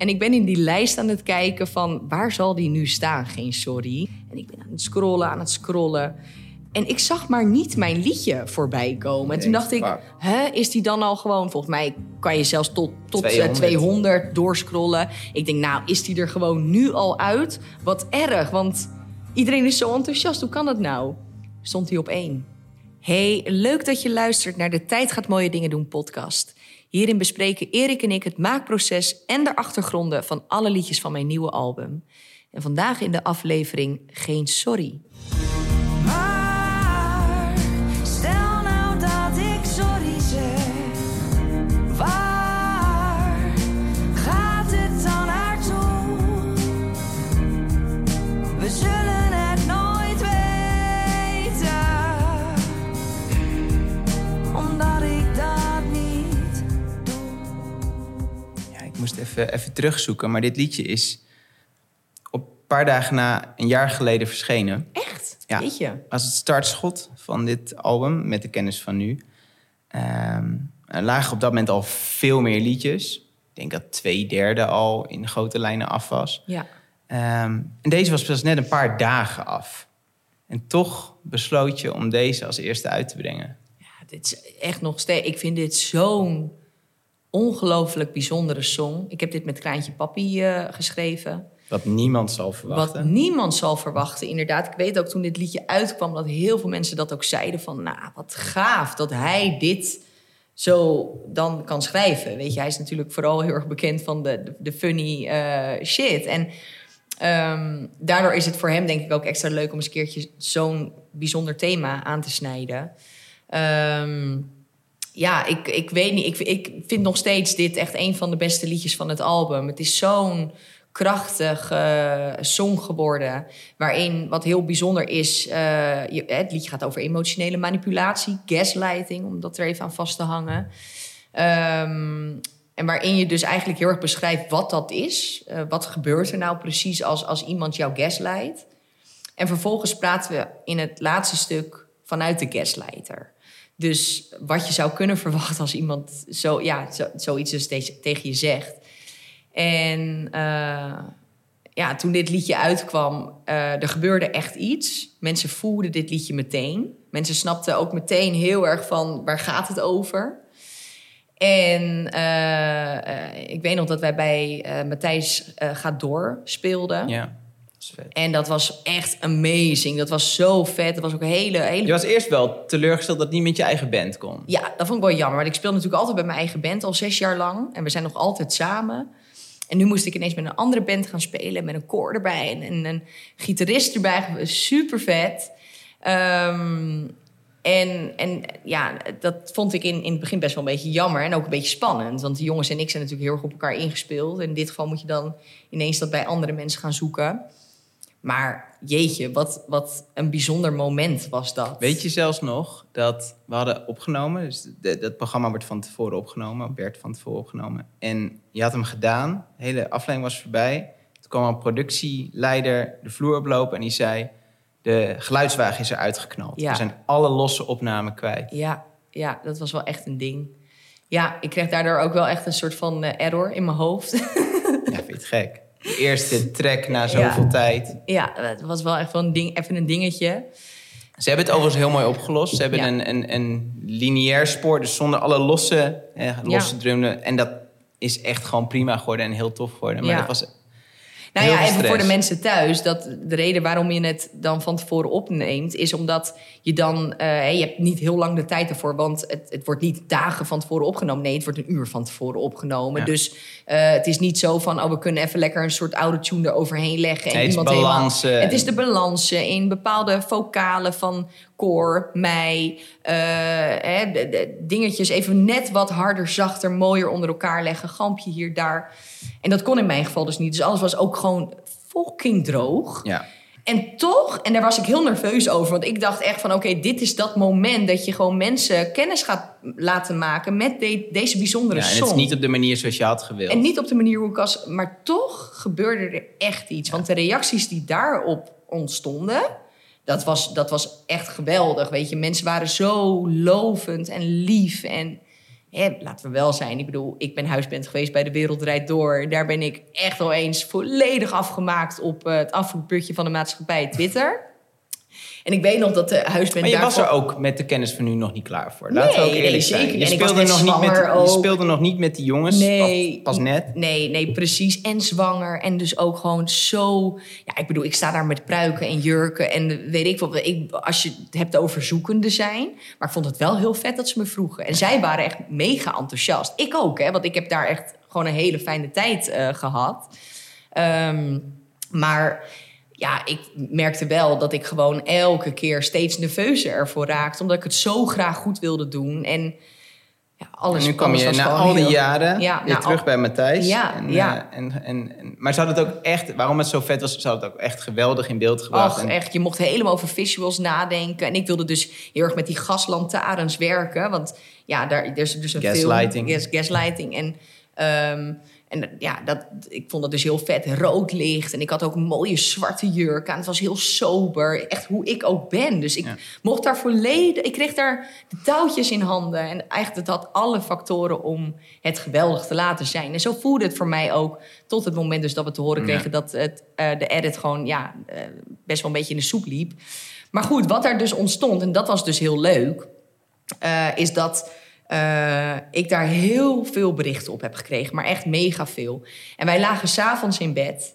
En ik ben in die lijst aan het kijken van waar zal die nu staan? Geen sorry. En ik ben aan het scrollen, aan het scrollen. En ik zag maar niet mijn liedje voorbij komen. En toen dacht ik, hè, is die dan al gewoon... Volgens mij kan je zelfs tot, tot eh, 200. 200 doorscrollen. Ik denk, nou, is die er gewoon nu al uit? Wat erg, want iedereen is zo enthousiast. Hoe kan dat nou? Stond hij op één. Hey, leuk dat je luistert naar de Tijd gaat mooie dingen doen podcast. Hierin bespreken Erik en ik het maakproces en de achtergronden van alle liedjes van mijn nieuwe album. En vandaag in de aflevering Geen Sorry. Moest even, even terugzoeken, maar dit liedje is op een paar dagen na een jaar geleden verschenen. Echt? Ja. Als het startschot van dit album, met de kennis van nu. Ehm, er lagen op dat moment al veel meer liedjes. Ik denk dat twee derde al in grote lijnen af was. Ja. Ehm, en deze was pas net een paar dagen af. En toch besloot je om deze als eerste uit te brengen. Ja, dit is echt nog steeds. Ik vind dit zo'n ongelooflijk bijzondere song. Ik heb dit met Kraantje Papi eh, geschreven. Wat niemand zal verwachten. Wat niemand zal verwachten, inderdaad. Ik weet ook toen dit liedje uitkwam dat heel veel mensen dat ook zeiden van... nou, wat gaaf dat hij dit zo dan kan schrijven. Weet je, hij is natuurlijk vooral heel erg bekend van de, de, de funny eh, shit. En ehm, daardoor is het voor hem denk ik ook extra leuk... om eens een keertje zo'n bijzonder thema aan te snijden. Ehm, ja, ik, ik weet niet. Ik, ik vind nog steeds dit echt een van de beste liedjes van het album. Het is zo'n krachtig eh, song geworden. Waarin wat heel bijzonder is. eh, je, het liedje gaat over emotionele manipulatie, gaslighting, om dat er even aan vast te hangen. Ehm, en waarin je dus eigenlijk heel erg beschrijft wat dat is. Eh, wat gebeurt er nou precies als, als iemand jou gaslight? En vervolgens praten we in het laatste stuk vanuit de gaslighter. Dus wat je zou kunnen verwachten als iemand zo, ja, zo, zoiets dus te- tegen je zegt. En eh, ja, toen dit liedje uitkwam, eh, er gebeurde echt iets. Mensen voelden dit liedje meteen. Mensen snapten ook meteen heel erg van waar gaat het over. En eh, ik weet nog dat wij bij Matthijs gaat door speelden. Ja, dat. En dat was echt amazing. Dat was zo vet. Dat was ook een hele, hele Je was eerst wel teleurgesteld dat het niet met je eigen band kon. ja, dat vond ik wel jammer. Want ik speel natuurlijk altijd bij mijn eigen band al zes jaar lang. En we zijn nog altijd samen. En nu moest ik ineens met een andere band gaan spelen. Met een koor erbij en, en een gitarist erbij. Super vet. Ehm, en, en ja, dat vond ik in, in het begin best wel een beetje jammer. En ook een beetje spannend. Want die jongens en ik zijn natuurlijk heel erg op elkaar ingespeeld. En in dit geval moet je dan ineens dat bij andere mensen gaan zoeken. Maar jeetje, wat, wat een bijzonder moment was dat. Weet je zelfs nog dat we hadden opgenomen, dus de- dat programma wordt van tevoren opgenomen, werd van tevoren opgenomen. En je had hem gedaan, de hele aflevering was voorbij. Toen kwam een productieleider de vloer oplopen en die zei: De geluidswagen is eruit geknald. Ja. We zijn alle losse opnamen kwijt. Ja, ja, dat was wel echt een ding. Ja, ik kreeg daardoor ook wel echt een soort van eh, error in mijn hoofd. Ja, vind je het gek? De eerste track na zoveel Ja. tijd. ja, het was wel echt wel een ding, even een dingetje. Ze hebben het overigens heel mooi opgelost. Ze hebben Ja. een, een, een lineair spoor, dus zonder alle losse, eh, losse Ja. drummen. En dat is echt gewoon prima geworden en heel tof geworden. Maar dat was Nou ja, even voor de mensen thuis. Dat de reden waarom je het dan van tevoren opneemt... is omdat je dan... eh, je hebt niet heel lang de tijd ervoor. Want het, het wordt niet dagen van tevoren opgenomen. Nee, het wordt een uur van tevoren opgenomen. Ja. Dus eh, het is niet zo van... oh, we kunnen even lekker een soort autotune eroverheen leggen. En Nee, het is iemand helemaal- balansen. Het is de balansen in bepaalde vocalen van koor, mij... eh, hè, de, de dingetjes even net wat harder, zachter, mooier onder elkaar leggen. Gampje hier, daar. En dat kon in mijn geval dus niet. Dus alles was ook gewoon fucking droog. Ja. En toch, en daar was ik heel nerveus over. Want ik dacht echt van, oké, dit is dat moment... dat je gewoon mensen kennis gaat laten maken... met de- deze bijzondere Ja, en song. het is niet op de manier zoals je had gewild. En niet op de manier hoe ik was... maar toch gebeurde er echt iets. Want de reacties die daarop ontstonden... Dat was, dat was echt geweldig, weet je. Mensen waren zo lovend en lief. En hè, laten we wel zijn. Ik bedoel, ik ben huisband geweest bij de Wereld Draait Door. Daar ben ik echt wel eens volledig afgemaakt op eh, het afvoerputje van de maatschappij Twitter. En ik weet nog dat de huisband Maar je was daarvoor- er ook met de kennis van nu nog niet klaar voor. Laten we Nee, ook nee, eerlijk zijn. zeker Je ik was speelde, nog niet met, je ook. speelde nog niet met die jongens. Nee. Pas, net. Nee, nee, precies. En zwanger. En dus ook gewoon zo... Ja, ik bedoel, ik sta daar met pruiken en jurken. En weet ik wat. Ik, als je het hebt over zoekende zijn. Maar ik vond het wel heel vet dat ze me vroegen. En zij waren echt mega enthousiast. Ik ook, hè. Want ik heb daar echt gewoon een hele fijne tijd eh, gehad. Ehm, maar ja, ik merkte wel dat ik gewoon elke keer steeds nerveuzer ervoor raakte. Omdat ik het zo graag goed wilde doen. En ja, alles, En nu kwam je na al die heel- jaren Ja, weer terug al- bij Matthijs. Ja, en, ja. eh, en, en, en- maar ze hadden het ook echt, waarom het zo vet was, ze hadden het ook echt geweldig in beeld gebracht. Ach, echt. Je mocht helemaal over visuals nadenken. En ik wilde dus heel erg met die gaslantaarns werken. Want ja, daar er is dus een Gaslighting. film... Gas, gaslighting. En, ehm, en ja, dat, ik vond het dus heel vet. Rood licht. En ik had ook een mooie zwarte jurk aan. Het was heel sober. Echt hoe ik ook ben. Dus ik Ja. mocht daar volledig... Ik kreeg daar de touwtjes in handen. En eigenlijk het had alle factoren om het geweldig te laten zijn. En zo voelde het voor mij ook. Tot het moment dus dat we te horen Ja. kregen dat het, eh, de edit gewoon ja, eh, best wel een beetje in de soep liep. Maar goed, wat daar dus ontstond, en dat was dus heel leuk, eh, is dat eh, ik daar heel veel berichten op heb gekregen. Maar echt mega veel. En wij lagen s'avonds in bed.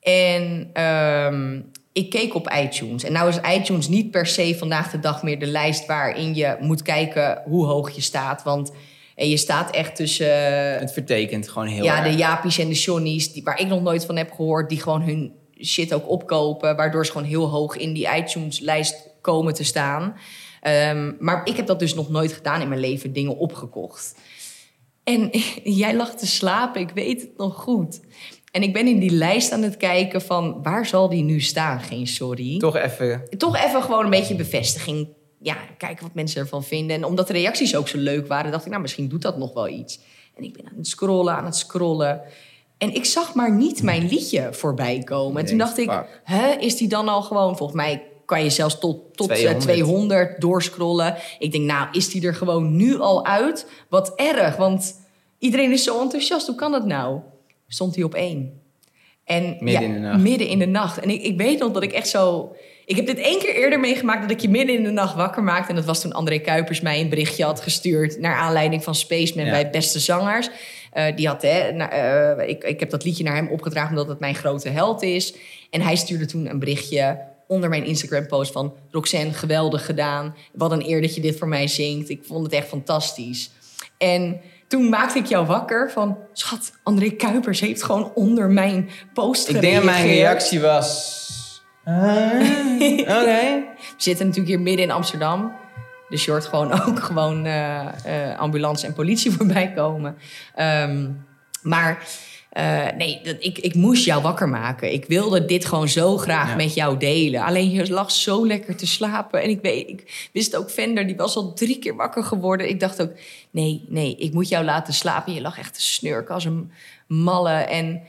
En ehm, ik keek op iTunes. En nou is iTunes niet per se vandaag de dag meer de lijst waarin je moet kijken hoe hoog je staat. Want eh, je staat echt tussen het vertekent gewoon heel ja, erg. de Japies en de Johnny's, die, waar ik nog nooit van heb gehoord, die gewoon hun shit ook opkopen, waardoor ze gewoon heel hoog in die iTunes-lijst komen te staan. Ehm, maar ik heb dat dus nog nooit gedaan in mijn leven, dingen opgekocht. En jij lag te slapen, ik weet het nog goed. En ik ben in die lijst aan het kijken van waar zal die nu staan? Geen sorry Toch even, toch even gewoon een beetje bevestiging. Ja, kijken wat mensen ervan vinden. En omdat de reacties ook zo leuk waren, dacht ik, nou, misschien doet dat nog wel iets. En ik ben aan het scrollen, aan het scrollen. En ik zag maar niet mijn liedje voorbij komen. En toen dacht ik, hè, is die dan al gewoon... Volgens mij kan je zelfs tot, tot 200. 200. 200 doorscrollen. Ik denk, nou, is die er gewoon nu al uit? Wat erg, want iedereen is zo enthousiast. Hoe kan dat nou? Stond hij op één. En Midden in de nacht. Midden in de nacht. En ik, ik weet nog dat ik echt zo... Ik heb dit één keer eerder meegemaakt dat ik je midden in de nacht wakker maakte. En dat was toen André Kuipers mij een berichtje had gestuurd... naar aanleiding van Spaceman Ja. bij Beste Zangers. Eh, die had, hè, eh, ik, ik heb dat liedje naar hem opgedragen omdat het mijn grote held is. En hij stuurde toen een berichtje onder mijn Instagram-post van... Roxanne, geweldig gedaan. Wat een eer dat je dit voor mij zingt. Ik vond het echt fantastisch. En toen maakte ik jou wakker van... Schat, André Kuipers heeft gewoon onder mijn post ik denk dat mijn reactie was... ah, Oké. We zitten natuurlijk hier midden in Amsterdam. Dus je hoort gewoon ook gewoon eh, eh, ambulance en politie voorbij komen. Ehm, maar eh, nee, dat, ik, ik moest jou wakker maken. Ik wilde dit gewoon zo graag Ja. met jou delen. Alleen je lag zo lekker te slapen. En ik, weet, ik wist ook, Vender, die was al drie keer wakker geworden. Ik dacht ook, nee, nee, ik moet jou laten slapen. Je lag echt te snurken als een malle. En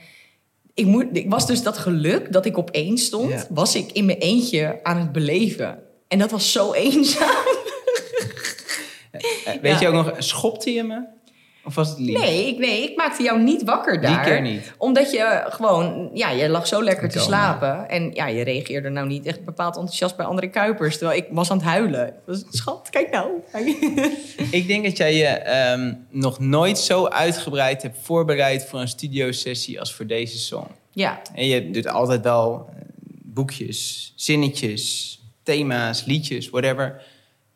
ik, moet, ik was dus dat geluk dat ik op één stond, Ja. was ik in mijn eentje aan het beleven. En dat was zo eenzaam. Eh, Weet Ja. je ook nog, schopte je me? Of was het lief? Nee, ik, nee, ik maakte jou niet wakker daar. keer niet. Omdat je gewoon, ja, je lag zo lekker te slapen. En ja, je reageerde nou niet echt bepaald enthousiast bij André Kuipers. Terwijl ik was aan het huilen. Was, Schat, kijk nou. Ik denk dat jij je ehm, nog nooit zo uitgebreid hebt voorbereid voor een studiosessie als voor deze song. ja, En je doet altijd wel eh, boekjes, zinnetjes, thema's, liedjes, whatever.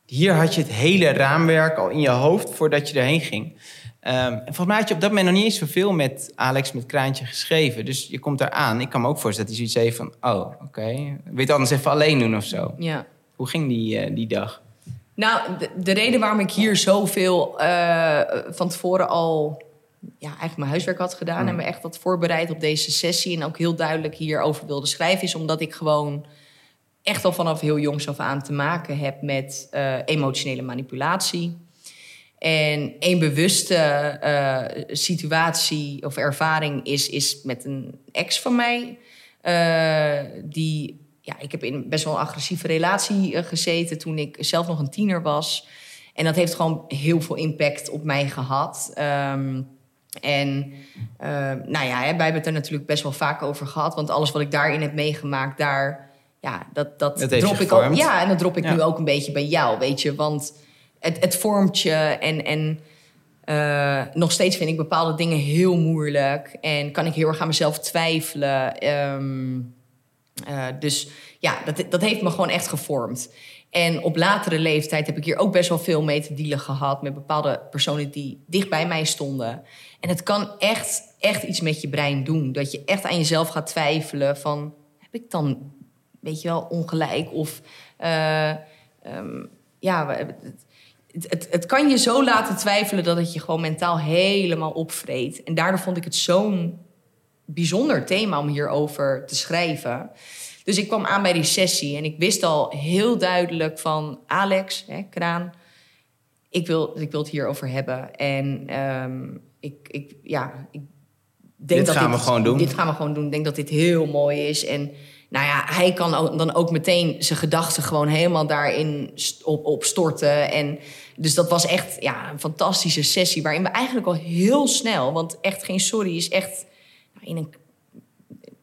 Hier had je het hele raamwerk al in je hoofd voordat je erheen ging. En volgens mij had je op dat moment nog niet eens zoveel met Alex met Kraantje geschreven. Dus je komt daar aan. Ik kan me ook voorstellen dat hij zoiets heeft van... Oh, oké. Wil je het anders even alleen doen of zo? ja. Hoe ging die, eh, die dag? Nou, de, de reden waarom ik hier zoveel eh van tevoren al ja, eigenlijk mijn huiswerk had gedaan Mm. en me echt had voorbereid op deze sessie en ook heel duidelijk hierover wilde schrijven, is omdat ik gewoon echt al vanaf heel jongs af aan te maken heb met eh, emotionele manipulatie. En een bewuste eh, situatie of ervaring is, is met een ex van mij. eh, die, ja, ik heb in best wel een agressieve relatie eh, gezeten toen ik zelf nog een tiener was. En dat heeft gewoon heel veel impact op mij gehad. Ehm, en eh, nou ja, hè, wij hebben het er natuurlijk best wel vaak over gehad. Want alles wat ik daarin heb meegemaakt, daar, ja, dat, dat, Dat drop ik ook. gevormd. Ja, en dat drop ik Ja. nu ook een beetje bij jou, weet je. Want het, het vormt je en, en eh, nog steeds vind ik bepaalde dingen heel moeilijk. En kan ik heel erg aan mezelf twijfelen. Ehm, eh, dus ja, dat, dat heeft me gewoon echt gevormd. En op latere leeftijd heb ik hier ook best wel veel mee te dealen gehad... met bepaalde personen die dicht bij mij stonden. En het kan echt, echt iets met je brein doen. Dat je echt aan jezelf gaat twijfelen van... heb ik dan, weet je wel, ongelijk? Of eh, ehm, ja, het, kan je zo laten twijfelen... dat het je gewoon mentaal helemaal opvreet. En daardoor vond ik het zo'n bijzonder thema om hierover te schrijven. Dus ik kwam aan bij die sessie en ik wist al heel duidelijk van Alex, hè, Kraan, ik wil, ik wil het hierover hebben. En ehm, ik, ik, ja, ik denk Dit dat gaan dit, we gewoon doen. Dit gaan we gewoon doen. Ik denk dat dit heel mooi is. En nou ja, hij kan dan ook meteen zijn gedachten gewoon helemaal daarin op, op storten. En dus dat was echt ja, een fantastische sessie waarin we eigenlijk al heel snel, want echt geen sorry is echt nou, in een,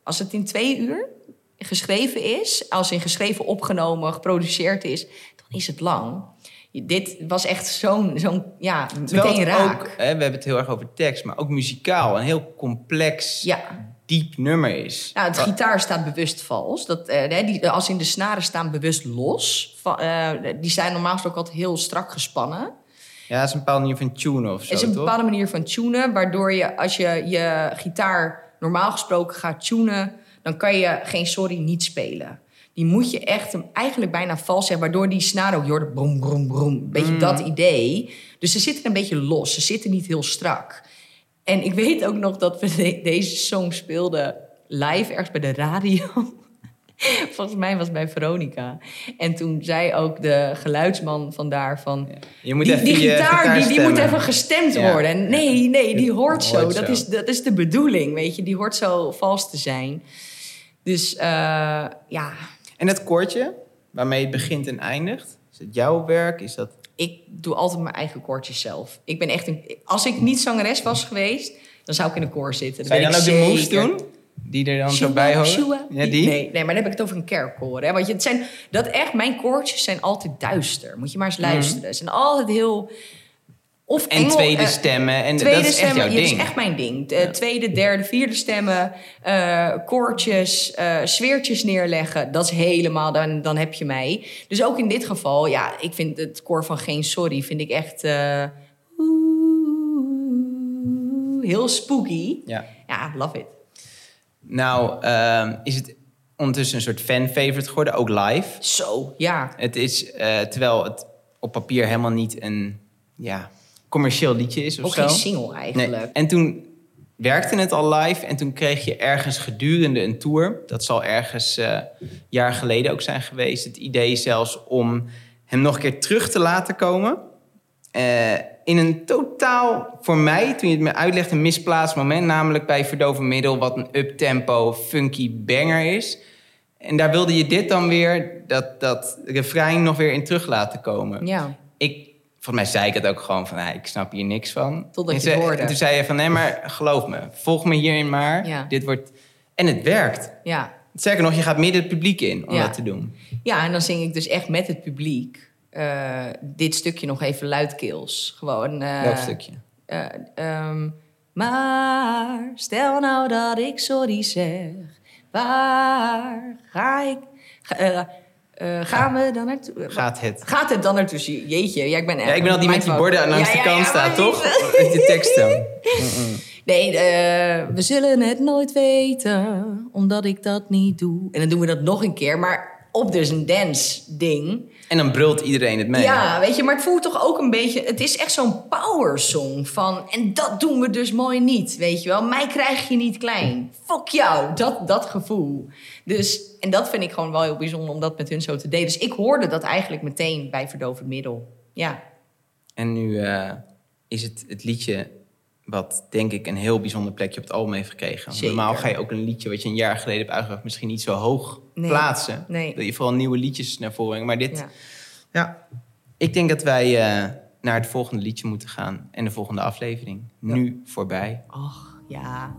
als het in twee uur geschreven is, als in geschreven, opgenomen, geproduceerd is, dan is het lang. Dit was echt zo'n, zo'n ja, Terwijl meteen raak. ook, hè, we hebben het heel erg over tekst, maar ook muzikaal een heel complex, Ja. Diep nummer is. Nou, het gitaar staat bewust vals. Dat, eh, hè, die, als in de snaren staan bewust los. Eh, die zijn normaal gesproken altijd heel strak gespannen. Ja, het is een bepaalde manier van tune of zo, Het is een toch? bepaalde manier van tunen, waardoor je als je je gitaar normaal gesproken gaat tunen, dan kan je geen sorry niet spelen. Die moet je echt hem eigenlijk bijna vals zeggen, waardoor die snaren ook, je hoort brom, brom, brom. Beetje dat idee. Dus ze zitten een beetje los, ze zitten niet heel strak. En ik weet ook nog dat we de- deze song speelden live ergens bij de radio. Volgens mij was het bij Veronica. En toen zei ook de geluidsman vandaar van... Je moet die, even die je gitaar, die, die moet even gestemd Ja. worden. En nee, nee, die hoort Het zo. hoort Dat, zo. is, dat is de bedoeling, weet je. Die hoort zo vals te zijn. Dus eh, ja, En dat koortje, waarmee het begint en eindigt, is het jouw werk? Is dat... ik doe altijd mijn eigen koortjes zelf. Ik ben echt een... Als ik niet zangeres was geweest, dan zou ik in een koor zitten. Zou je dan ook de moves doen? Die er dan zo bij horen? Ja, die? Nee, nee, maar dan heb ik het over een kerkkoor. Hè? Want je, het zijn, dat echt, mijn koortjes zijn altijd duister. Moet je maar eens luisteren. Ze zijn altijd heel... Of. En engel- tweede eh, stemmen. En Tweede dat is echt stemmen, jouw ja, ding. dat is echt mijn ding. De Tweede, derde, vierde stemmen, eh, koortjes, eh, sfeertjes neerleggen. Dat is helemaal, dan, dan heb je mij. Dus ook in dit geval, ja, ik vind het koor van Geen Sorry, vind ik echt heel spooky. Ja. Ja, love it. Nou, ehm, is het ondertussen een soort fan-favorite geworden, ook live. Zo, ja. Het is, terwijl het op papier helemaal niet een ja, commercieel liedje is of Ook zo. geen single eigenlijk. Nee. En toen werkte het al live en toen kreeg je ergens gedurende een tour... dat zal ergens eh jaar geleden ook zijn geweest... het idee zelfs om hem nog een keer terug te laten komen... Eh, in een totaal, voor mij, toen je het me uitlegt, een misplaatst moment... namelijk bij Verdoven Middel, wat een uptempo, funky banger is... En daar wilde je dit dan weer, dat, dat refrein nog weer in terug laten komen. Ja, ik, volgens mij zei ik het ook gewoon van, "Ah, ik snap hier niks van. Totdat en je het hoorde. En toen zei je van, nee, maar geloof me, volg me hierin maar. Ja. Dit wordt... En het werkt. ja. Sterker nog, je gaat midden het publiek in om Ja. dat te doen. Ja, en dan zing ik dus echt met het publiek eh, dit stukje nog even luidkeels. Gewoon. eh, Welk stukje? eh, ehm, maar stel nou dat ik sorry zeg, waar ga ik? Ga, eh, gaan we dan naartoe? Gaat het. Gaat het dan naartoe? Jeetje, ja, ik ben echt. Ja, ik ben al die met die borden langs Ja, de kant ja, staat, toch? Met de teksten. Nee, eh, we zullen het nooit weten, omdat ik dat niet doe. En dan doen we dat nog een keer, maar op dus een dance-ding. En dan brult iedereen het mee. Ja, weet je, maar het voelt toch ook een beetje... Het is echt zo'n power song van... En dat doen we dus mooi niet, weet je wel. Mij krijg je niet klein. Fuck jou, dat, dat gevoel. Dus, en dat vind ik gewoon wel heel bijzonder om dat met hun zo te delen. Dus ik hoorde dat eigenlijk meteen bij Verdovend Middel. Ja, En nu eh, is het het liedje wat denk ik een heel bijzonder plekje op het album heeft gekregen. Zeker. Normaal ga je ook een liedje wat je een jaar geleden hebt uitgebracht... misschien niet zo hoog Nee. plaatsen. Nee. Wil je vooral nieuwe liedjes naar voren brengen. Maar dit, ja. Ja, ik denk dat wij eh, naar het volgende liedje moeten gaan en de volgende aflevering. Nu voorbij. Ach, ja.